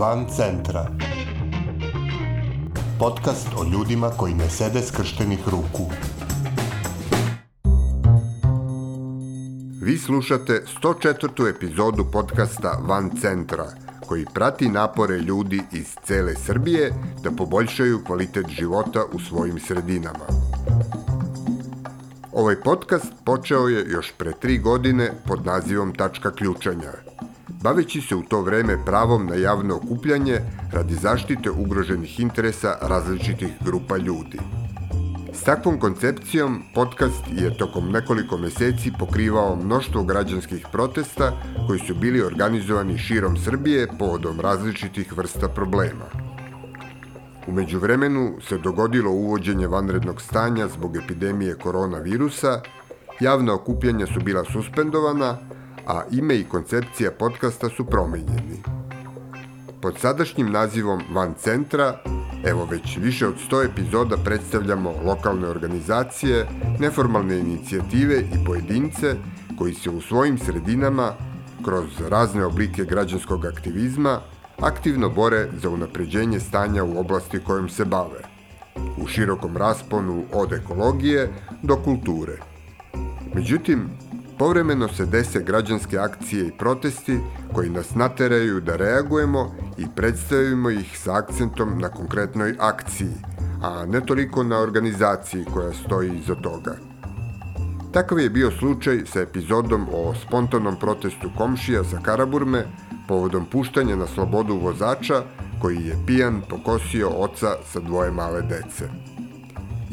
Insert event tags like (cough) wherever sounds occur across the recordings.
Van centra. Podcast o ljudima koji ne sede skrštenih ruku. Vi slušate 104. epizodu podcasta Van centra, koji prati napore ljudi iz cele Srbije da poboljšaju kvalitet života u svojim sredinama. Ovaj podcast počeo je još pre tri godine pod nazivom Tačka ključanja – baveći se u to vreme pravom na javno okupljanje radi zaštite ugroženih interesa različitih grupa ljudi. S takvom koncepcijom podcast je tokom nekoliko meseci pokrivao mnoštvo građanskih protesta koji su bili organizovani širom Srbije povodom različitih vrsta problema. Umeđu vremenu se dogodilo uvođenje vanrednog stanja zbog epidemije koronavirusa, javna okupljanja su bila suspendovana, a ime i koncepcija podcasta su promenjeni. Pod sadašnjim nazivom Van Centra, evo već više od 100 epizoda predstavljamo lokalne organizacije, neformalne inicijative i pojedince koji se u svojim sredinama, kroz razne oblike građanskog aktivizma, aktivno bore za unapređenje stanja u oblasti kojom se bave, u širokom rasponu od ekologije do kulture. Međutim, Povremeno se dese građanske akcije i protesti koji nas nateraju da reagujemo i predstavimo ih sa akcentom na konkretnoj akciji, a ne toliko na organizaciji koja stoji iza toga. Takav je bio slučaj sa epizodom o spontanom protestu komšija sa Karaburme povodom puštanja na slobodu vozača koji je pijan pokosio oca sa dvoje male dece.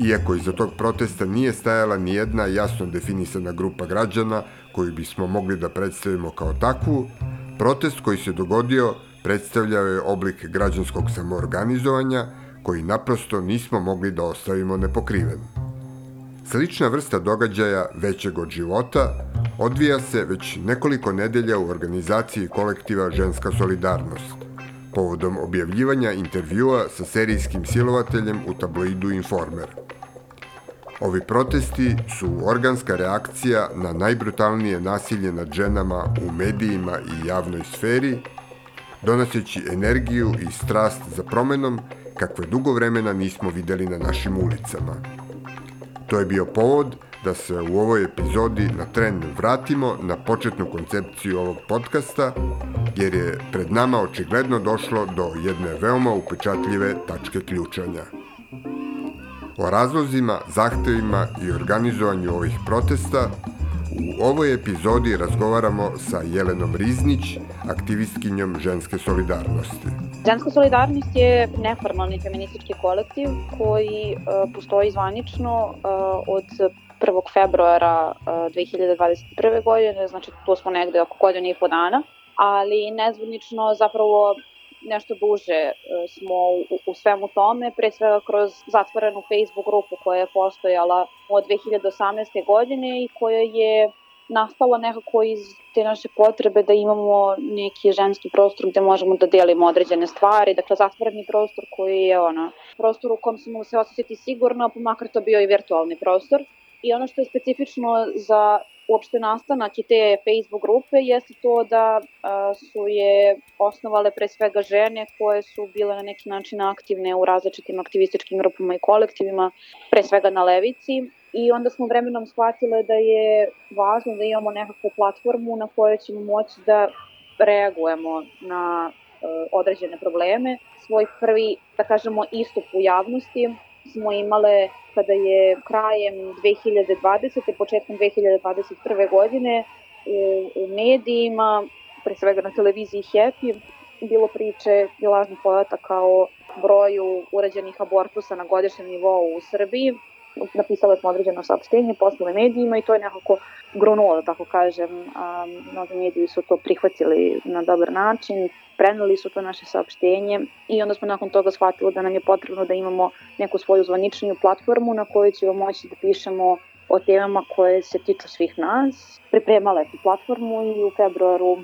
Iako iza tog protesta nije stajala ni jedna jasno definisana grupa građana koju bismo mogli da predstavimo kao takvu, protest koji se dogodio predstavljao je oblik građanskog samoorganizovanja koji naprosto nismo mogli da ostavimo nepokriven. Slična vrsta događaja većeg od života odvija se već nekoliko nedelja u organizaciji kolektiva Ženska solidarnost povodom objavljivanja intervjua sa serijskim silovateljem u tabloidu Informer. Ovi protesti su organska reakcija na najbrutalnije nasilje nad ženama u medijima i javnoj sferi, donoseći energiju i strast za promenom kakve dugo vremena nismo videli na našim ulicama. To je bio povod da se u ovoj epizodi na tren vratimo na početnu koncepciju ovog podcasta, jer je pred nama očigledno došlo do jedne veoma upečatljive tačke ključanja. O razlozima, zahtevima i organizovanju ovih protesta u ovoj epizodi razgovaramo sa Jelenom Riznić, aktivistkinjom ženske solidarnosti. Ženska solidarnost je neformalni feministički kolektiv koji uh, postoji zvanično uh, od 1. februara 2021. godine, znači tu smo negde oko godine i po dana, ali nezvodnično zapravo nešto duže smo u, u svemu tome, pre svega kroz zatvorenu Facebook grupu koja je postojala od 2018. godine i koja je nastala nekako iz te naše potrebe da imamo neki ženski prostor gde možemo da delimo određene stvari, dakle zatvoreni prostor koji je ono, prostor u kom se mogu se osjećati sigurno, pa makar to bio i virtualni prostor. I ono što je specifično za uopšte nastanak i te Facebook grupe jeste to da a, su je osnovale pre svega žene koje su bile na neki način aktivne u različitim aktivističkim grupama i kolektivima, pre svega na levici. I onda smo vremenom shvatile da je važno da imamo nekakvu platformu na kojoj ćemo moći da reagujemo na uh, određene probleme. Svoj prvi, da kažemo, istup u javnosti smo imale kada je krajem 2020. početkom 2021. godine u, u medijima, pre svega na televiziji Happy, bilo priče i lažnih podataka o broju urađenih abortusa na godišnjem nivou u Srbiji. Napisale smo određeno saopštenje, poslale medijima i to je nekako grunulo, da tako kažem. A, mnogi mediji su to prihvatili na dobar način, preneli su to naše saopštenje i onda smo nakon toga shvatili da nam je potrebno da imamo neku svoju zvaničniju platformu na kojoj ćemo moći da pišemo o temama koje se tiču svih nas. Pripremala je tu platformu i u februaru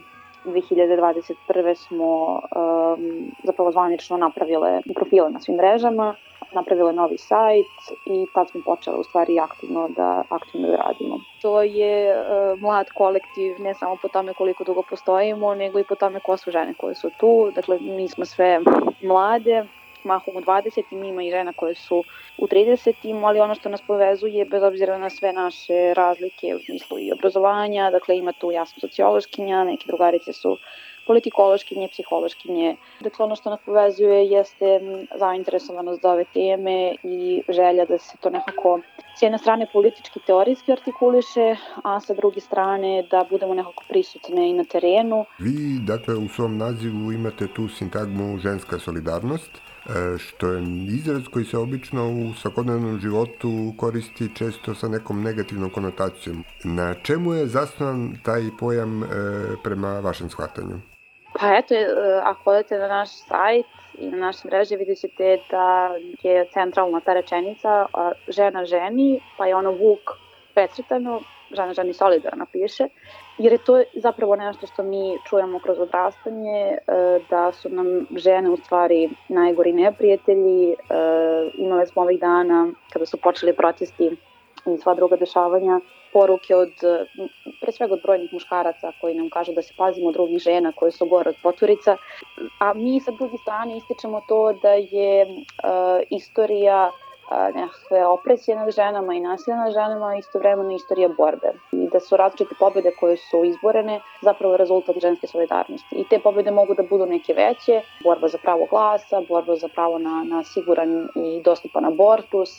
2021. smo um, zapravo zvanično napravile profile na svim mrežama, napravile novi sajt i tad smo počeli u stvari aktivno da, aktivno da radimo. To je uh, mlad kolektiv ne samo po tome koliko dugo postojimo, nego i po tome ko su žene koje su tu. Dakle, mi smo sve mlade, mahom u 20. ima i žena koje su u 30. ali ono što nas povezuje, bez obzira na sve naše razlike u smislu i obrazovanja, dakle ima tu jasno sociološkinja, neke drugarice su politikološkinje, psihološkinje. Dakle, ono što nas povezuje jeste zainteresovanost za ove teme i želja da se to nekako s jedne strane politički teorijski artikuliše, a sa druge strane da budemo nekako prisutne i na terenu. Vi, dakle, u svom nazivu imate tu sintagmu ženska solidarnost, što je izraz koji se obično u svakodnevnom životu koristi često sa nekom negativnom konotacijom. Na čemu je zasnovan taj pojam e, prema vašem shvatanju? Pa eto, e, ako odete na naš sajt i na naše mreže vidjet ćete da je centralna ta rečenica žena ženi, pa je ono Vuk precrtano, žena ženi solidarno piše, jer je to zapravo nešto što mi čujemo kroz odrastanje, e, da su nam žene u stvari najgori neprijatelji, e, imali smo ovih dana kada su počeli protesti i sva druga dešavanja, poruke od, pre svega od brojnih muškaraca koji nam kažu da se pazimo od drugih žena koje su gore od poturica, a mi sa druge strane ističemo to da je uh, istorija nekakve opresije nad ženama i nasilja nad ženama, istovremeno istorija borbe. I da su različite pobede koje su izborene zapravo rezultat ženske solidarnosti. I te pobede mogu da budu neke veće, borba za pravo glasa, borba za pravo na, na siguran i dostupan abortus,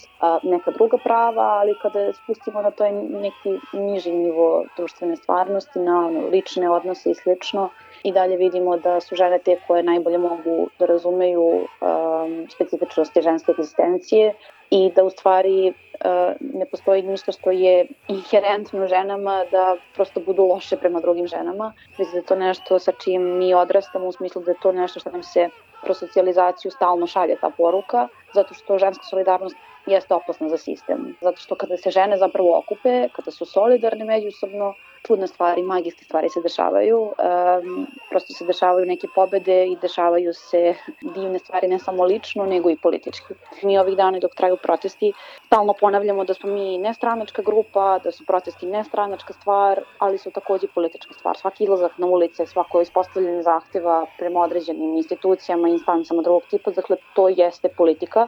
neka druga prava, ali kada spustimo na to neki niži nivo društvene stvarnosti, na lične odnose i slično, i dalje vidimo da su žene te koje najbolje mogu da razumeju um, specifičnosti ženske egzistencije i da u stvari uh, ne postoji ništa što je inherentno ženama da prosto budu loše prema drugim ženama. Mislim da je to nešto sa čim mi odrastamo u smislu da je to nešto što nam se kroz socijalizaciju stalno šalje ta poruka, zato što ženska solidarnost jeste opasna za sistem. Zato što kada se žene zapravo okupe, kada su solidarne međusobno, čudne stvari, magijske stvari se dešavaju. Um, prosto se dešavaju neke pobede i dešavaju se divne stvari ne samo lično, nego i politički. Mi ovih dana dok traju protesti stalno ponavljamo da smo mi nestranačka grupa, da su protesti nestranačka stvar, ali su takođe politička stvar. Svaki izlazak na ulice, svako ispostavljanje zahteva prema određenim institucijama, instancama drugog tipa, dakle to jeste politika.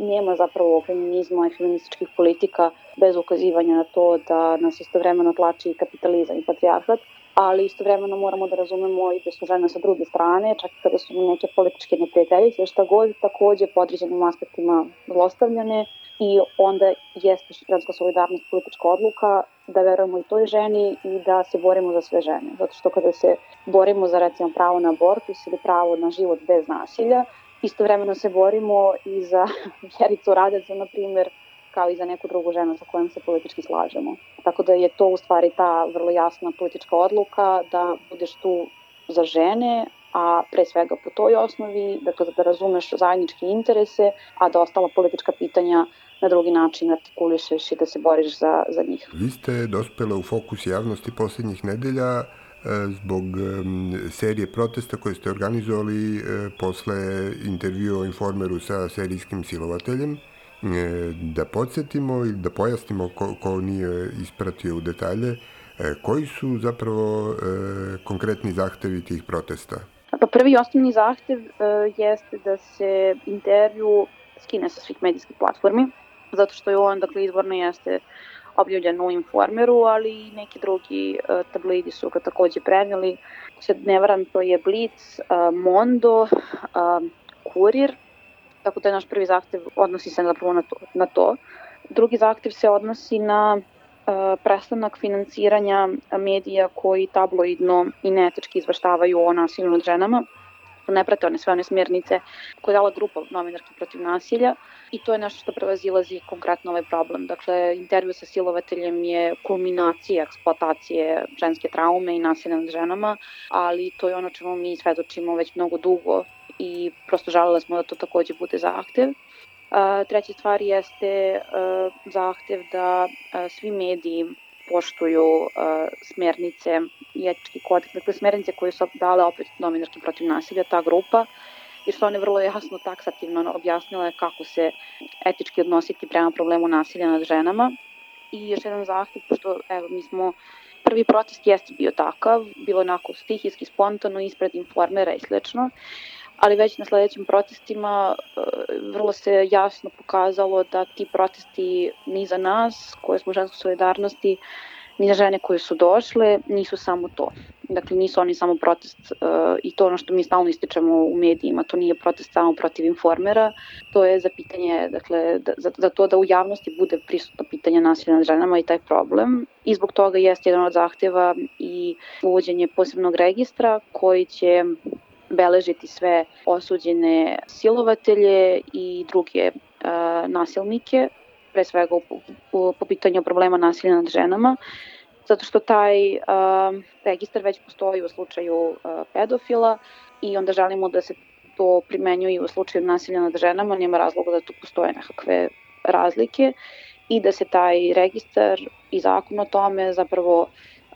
Nema zapravo feminizma i feminističkih politika bez ukazivanja na to da nas istovremeno tlači kapitalizam i patrijarhat, ali istovremeno moramo da razumemo i da su žene sa druge strane, čak i kada su neke političke neprijateljice, šta god takođe po određenim aspektima zlostavljane i onda jeste ženska solidarnost politička odluka da verujemo i toj ženi i da se borimo za sve žene. Zato što kada se borimo za recimo pravo na abortus ili pravo na život bez nasilja, istovremeno se borimo i za (laughs) Jericu Radecu, na primjer, kao i za neku drugu ženu sa kojom se politički slažemo. Tako da je to u stvari ta vrlo jasna politička odluka da budeš tu za žene, a pre svega po toj osnovi, dakle da razumeš zajedničke interese, a da ostala politička pitanja na drugi način artikulišeš i da se boriš za, za njih. Vi ste dospela u fokus javnosti poslednjih nedelja e, zbog serije protesta koje ste organizovali e, posle intervjua o informeru sa serijskim silovateljem. E, da podsjetimo i da pojasnimo ko, ko nije ispratio u detalje, e, koji su zapravo e, konkretni zahtevi tih protesta? Pa prvi osnovni zahtev jeste da se intervju skine sa svih medijskih platformi, zato što je on, dakle, izvorno jeste objavljen u Informeru, ali i neki drugi tablidi su ga takođe preneli. Se ne varam, to je Blitz, Mondo, Kurir, Tako da je naš prvi zahtev odnosi se zapravo na to. Na to. Drugi zahtev se odnosi na uh, prestanak financiranja medija koji tabloidno i neetički izvaštavaju o nasilju nad ženama ne prate one sve one smjernice koje je dala grupa novinarki protiv nasilja i to je nešto što prevazilazi konkretno ovaj problem. Dakle, intervju sa silovateljem je kulminacija eksploatacije ženske traume i nasilja nad ženama, ali to je ono čemu mi svedočimo već mnogo dugo i prosto žalila smo da to takođe bude zahtev. treća stvar jeste zahtev da svi mediji poštuju uh, smernice i etički kodeks, dakle smernice koje su dale opet novinarki protiv nasilja, ta grupa, i što one vrlo jasno taksativno objasnile kako se etički odnositi prema problemu nasilja nad ženama. I još jedan zahtev, pošto evo, mi smo prvi protest jeste bio takav, bilo onako stihijski, spontano, ispred informera i slično, ali već na sledećim protestima e, vrlo se jasno pokazalo da ti protesti ni za nas, koje smo ženske solidarnosti, ni za žene koje su došle, nisu samo to. Dakle, nisu oni samo protest uh, i to ono što mi stalno ističemo u medijima, to nije protest samo protiv informera, to je za pitanje, dakle, da, za, za to da u javnosti bude prisutno pitanje nasilja nad ženama i taj problem. I zbog toga jeste jedan od zahteva i uvođenje posebnog registra koji će beležiti sve osuđene silovatelje i druge nasilnike, pre svega u, u, po pitanju problema nasilja nad ženama, zato što taj uh, registar već postoji u slučaju uh, pedofila i onda želimo da se to primenjuje u slučaju nasilja nad ženama, nema razloga da tu postoje nekakve razlike i da se taj registar i zakon o tome zapravo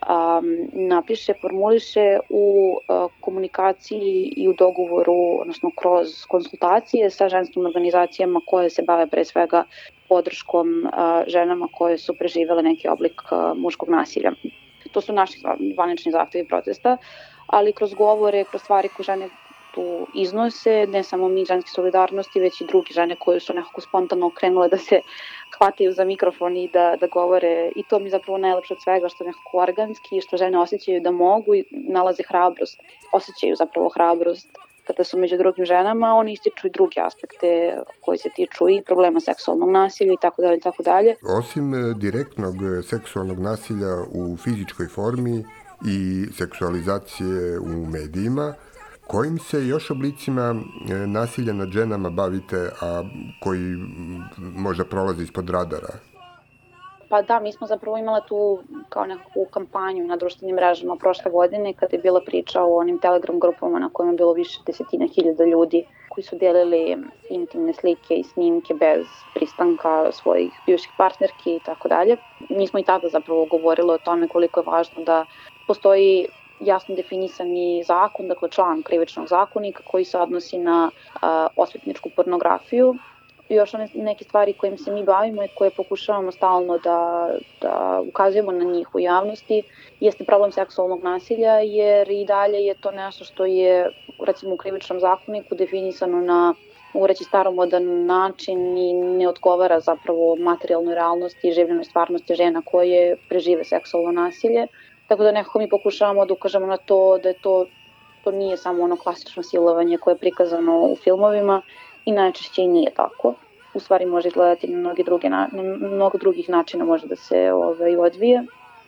um, napiše, formuliše u uh, komunikaciji i u dogovoru, odnosno kroz konsultacije sa ženskim organizacijama koje se bave pre svega podrškom uh, ženama koje su preživele neki oblik uh, muškog nasilja. To su naši zvanični zahtevi protesta, ali kroz govore, kroz stvari koje žene tu iznose, ne samo mi ženske solidarnosti, već i druge žene koje su nekako spontano krenule da se hvataju za mikrofon i da, da govore i to mi zapravo najlepše od svega što je nekako organski i što žene osjećaju da mogu i nalaze hrabrost, osjećaju zapravo hrabrost kada su među drugim ženama, oni ističu i druge aspekte koji se tiču i problema seksualnog nasilja i tako dalje i tako dalje. Osim e, direktnog e, seksualnog nasilja u fizičkoj formi i seksualizacije u medijima, Kojim se još oblicima e, nasilja nad ženama bavite, a koji možda prolaze ispod radara? Pa da, mi smo zapravo imali tu kao nekakvu kampanju na društvenim mrežama prošle godine kada je bila priča o onim telegram grupama na kojima je bilo više desetina hiljada ljudi koji su delili intimne slike i snimke bez pristanka svojih bivših partnerki i tako dalje. Mi smo i tada zapravo govorili o tome koliko je važno da postoji jasno definisani zakon, dakle član krivičnog zakonika koji se odnosi na a, osvetničku pornografiju i još one neke stvari kojim se mi bavimo i koje pokušavamo stalno da, da ukazujemo na njih u javnosti jeste problem seksualnog nasilja jer i dalje je to nešto što je recimo u krivičnom zakoniku definisano na ureći staromodan način i ne odgovara zapravo materijalnoj realnosti i življenoj stvarnosti žena koje prežive seksualno nasilje. Tako da nekako mi pokušavamo da ukažemo na to da je to, to nije samo ono klasično silovanje koje je prikazano u filmovima i najčešće i nije tako. U stvari može izgledati na mnogi druge, na, na mnogo drugih načina može da se ovaj, odvije.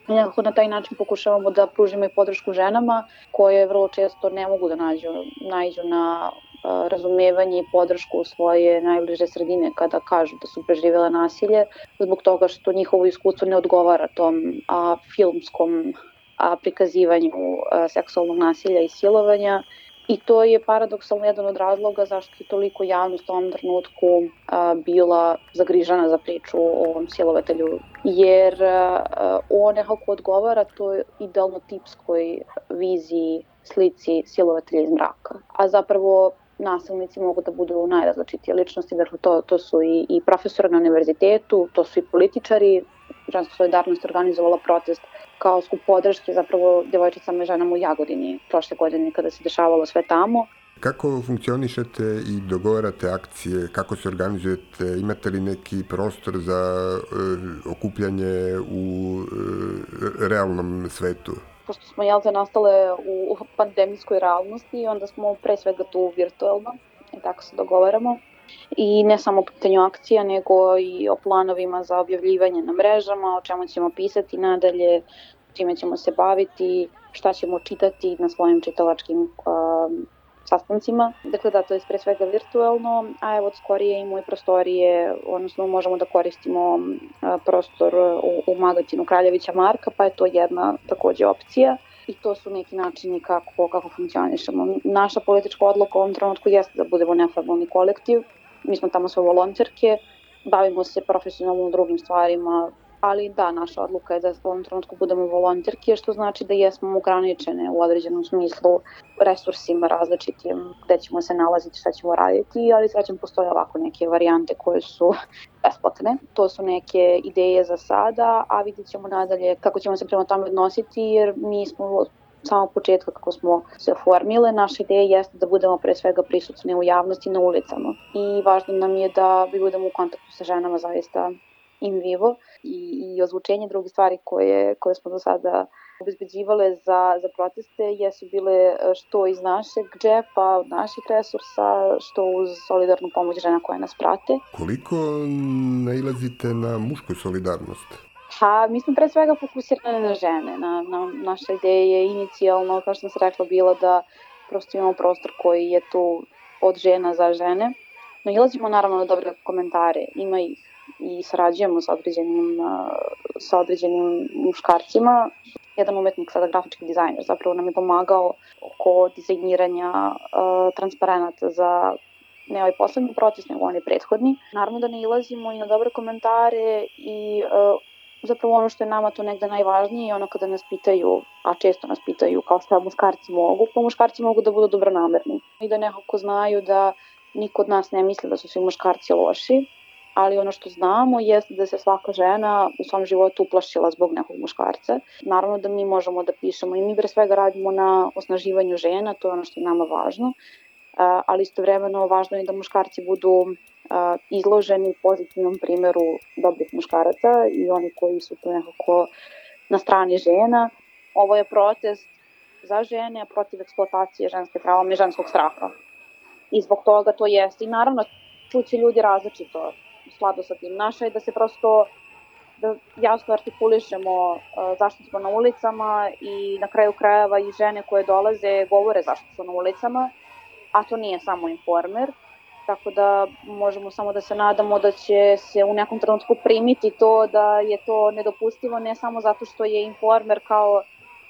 I nekako na taj način pokušavamo da pružimo i podršku ženama koje vrlo često ne mogu da nađu, nađu na razumevanje i podršku svoje najbliže sredine kada kažu da su preživjela nasilje zbog toga što njihovo iskustvo ne odgovara tom a, filmskom a, prikazivanju a, seksualnog nasilja i silovanja I to je paradoksalno jedan od razloga zašto je toliko javnost u ovom trenutku a, bila zagrižana za priču o ovom silovatelju. Jer a, on nekako odgovara toj idealno tipskoj viziji slici silovatelja iz mraka. A zapravo nasilnici mogu da budu najrazličitije ličnosti, dakle to, to su i, i profesori na univerzitetu, to su i političari, Ženska solidarnost organizovala protest kao skup podrške zapravo devojčicama i ženama u Jagodini prošle godine kada se dešavalo sve tamo. Kako funkcionišete i dogovarate akcije, kako se organizujete, imate li neki prostor za uh, okupljanje u uh, realnom svetu? Pošto smo jel te nastale u pandemijskoj realnosti, onda smo pre svega tu virtualno i tako se dogovaramo. I ne samo po pitanju akcija, nego i o planovima za objavljivanje na mrežama, o čemu ćemo pisati nadalje, čime ćemo se baviti, šta ćemo čitati na svojim čitalačkim sastancima. Dakle, da, to je pre svega virtualno, a evo od skorije i moje prostorije, odnosno možemo da koristimo prostor u, u magazinu Kraljevića Marka, pa je to jedna takođe opcija i to su neki načini kako, kako funkcionišemo. Naša politička odluka u ovom trenutku jeste da budemo neformalni kolektiv, mi smo tamo sve volonterke, bavimo se profesionalno drugim stvarima, ali da, naša odluka je da u ovom trenutku budemo volonterke, što znači da jesmo ograničene u određenom smislu resursima različitim gde ćemo se nalaziti, šta ćemo raditi, ali srećem postoje ovako neke varijante koje su (laughs) besplatne. To su neke ideje za sada, a vidjet ćemo nadalje kako ćemo se prema tome odnositi, jer mi smo samog početka kako smo se oformile, naša ideja jeste da budemo pre svega prisutni u javnosti na ulicama i važno nam je da budemo u kontaktu sa ženama zaista in vivo i, i ozvučenje druge stvari koje, koje smo do sada obezbeđivale za, za proteste jesu bile e, što iz našeg džepa, od naših resursa, što uz solidarnu pomoć žena koje nas prate. Koliko nailazite na mušku solidarnost? Pa, mi smo pre svega fokusirane na žene. Na, na, naša ideja je inicijalno, kao što sam se rekla, bila da prosto imamo prostor koji je tu od žena za žene. No, ilazimo naravno na dobre komentare, ima ih i sarađujemo sa određenim, sa određenim muškarcima. Jedan umetnik, sada grafički dizajner, zapravo nam je pomagao oko dizajniranja uh, transparenata za ne ovaj poslednji proces, nego onaj prethodni. Naravno da ne ilazimo i na dobre komentare i uh, zapravo ono što je nama to negde najvažnije je ono kada nas pitaju, a često nas pitaju kao šta muškarci mogu, pa muškarci mogu da budu dobronamerni i da nekako znaju da niko od nas ne misli da su svi muškarci loši, ali ono što znamo jeste da se svaka žena u svom životu uplašila zbog nekog muškarca. Naravno da mi možemo da pišemo i mi pre svega radimo na osnaživanju žena, to je ono što je nama važno, ali istovremeno važno je da muškarci budu izloženi pozitivnom primeru dobrih muškaraca i oni koji su tu nekako na strani žena. Ovo je protest za žene, protiv eksploatacije ženske traume i ženskog straha. I zbog toga to jeste. I naravno, čuće ljudi različito u skladu sa tim. Naša je da se prosto da jasno artikulišemo zašto smo na ulicama i na kraju krajeva i žene koje dolaze govore zašto su na ulicama, a to nije samo informer, tako da možemo samo da se nadamo da će se u nekom trenutku primiti to da je to nedopustivo ne samo zato što je informer kao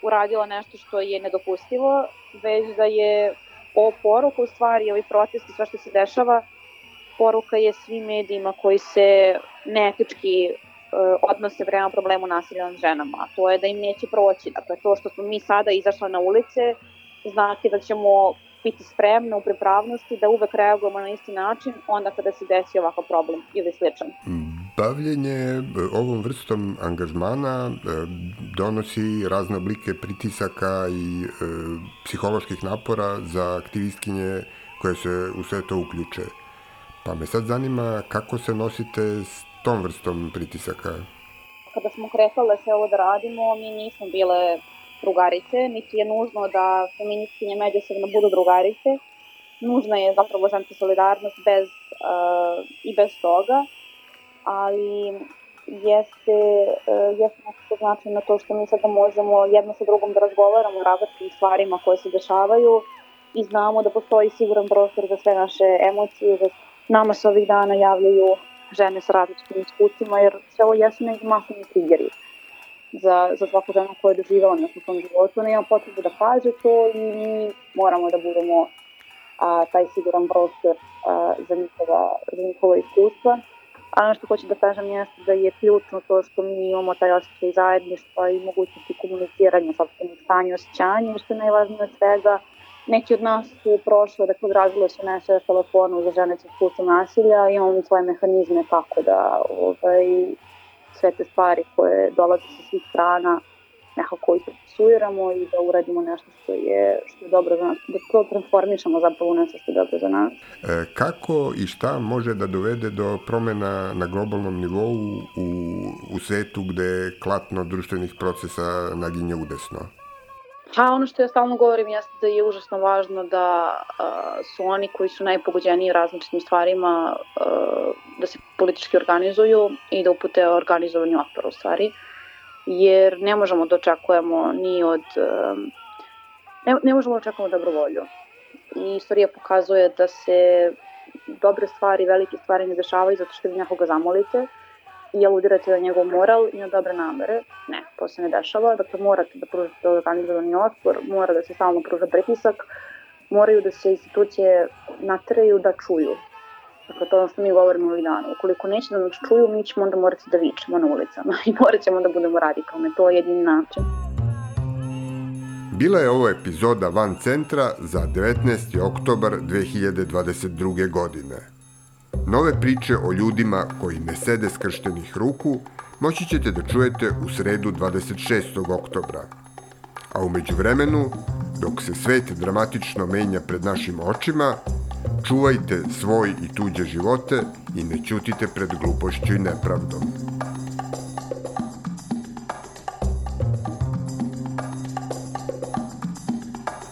uradila nešto što je nedopustivo, već da je ovo poruka u stvari, ovi protesti, sve što se dešava, poruka je svim medijima koji se neetički uh, odnose prema problemu nasilja nad ženama. To je da im neće proći. Dakle, to što smo mi sada izašle na ulice, znači da ćemo biti spremne u pripravnosti da uvek reagujemo na isti način onda kada se desi ovakav problem ili sličan. Bavljenje e, ovom vrstom angažmana e, donosi razne oblike pritisaka i e, psiholoških napora za aktivistkinje koje se u sve to uključe. Pa me sad zanima kako se nosite s tom vrstom pritisaka? Kada smo kretale sve ovo da radimo, mi nismo bile drugarice, niti je nužno da feministkinje međusobno budu drugarice. Nužna je zapravo ženska solidarnost bez, uh, i bez toga, ali jeste, uh, jeste nekako značajno to što mi sada možemo jedno sa drugom da razgovaramo o različitim stvarima koje se dešavaju i znamo da postoji siguran prostor za sve naše emocije, za nama se ovih dana javljaju žene sa različitim iskustvima, jer sve ovo jesu neki masovni triggeri za, za svaku ženu koja je doživjela nešto u svom životu, nema potrebu da kaže to i mi moramo da budemo a, taj siguran prostor a, za, njihova, za njihova iskustva. A ono što hoću da kažem jeste da je ključno to što mi imamo taj osjećaj zajedništva i mogućnosti komuniciranja sobstvenih stanja i osjećanja, što je najvažnije od svega, Neki od nas su prošle, dakle, odrazile su nešto telefonu za žene sa iskustvom nasilja, imamo svoje mehanizme kako da ovaj, sve te stvari koje dolaze sa svih strana nekako i procesuiramo i da uradimo nešto što je, što je dobro za nas, da to transformišemo zapravo nešto što je dobro za nas. E, kako i šta može da dovede do promena na globalnom nivou u, u svetu gde klatno društvenih procesa naginje udesno? Pa ono što ja stalno govorim jeste da je užasno važno da uh, su oni koji su najpogođeniji različitim stvarima uh, da se politički organizuju i da upute organizovanju otpora u stvari. Jer ne možemo da očekujemo ni od... Uh, ne, ne možemo da očekujemo dobrovolju. I istorija pokazuje da se dobre stvari, velike stvari ne dešavaju zato što vi nekoga zamolite, i aludirate na njegov moral i na dobre namere. Ne, to se ne dešava. Dakle, morate da pružite organizovani otpor, mora da se stalno pruža pritisak, moraju da se institucije natraju da čuju. Dakle, to je ono što mi govorimo ovih dana. Ukoliko neće da nas čuju, mi ćemo onda morati da vičemo na ulicama (laughs) i morat ćemo da budemo radikalne. To je jedini način. Bila je ovo epizoda Van Centra za 19. oktobar 2022. godine. Nove priče o ljudima koji ne sede skrštenih ruku moći ćete da čujete u sredu 26. oktobra. A umeđu vremenu, dok se svet dramatično menja pred našim očima, čuvajte svoj i tuđe živote i ne ćutite pred glupošću i nepravdom.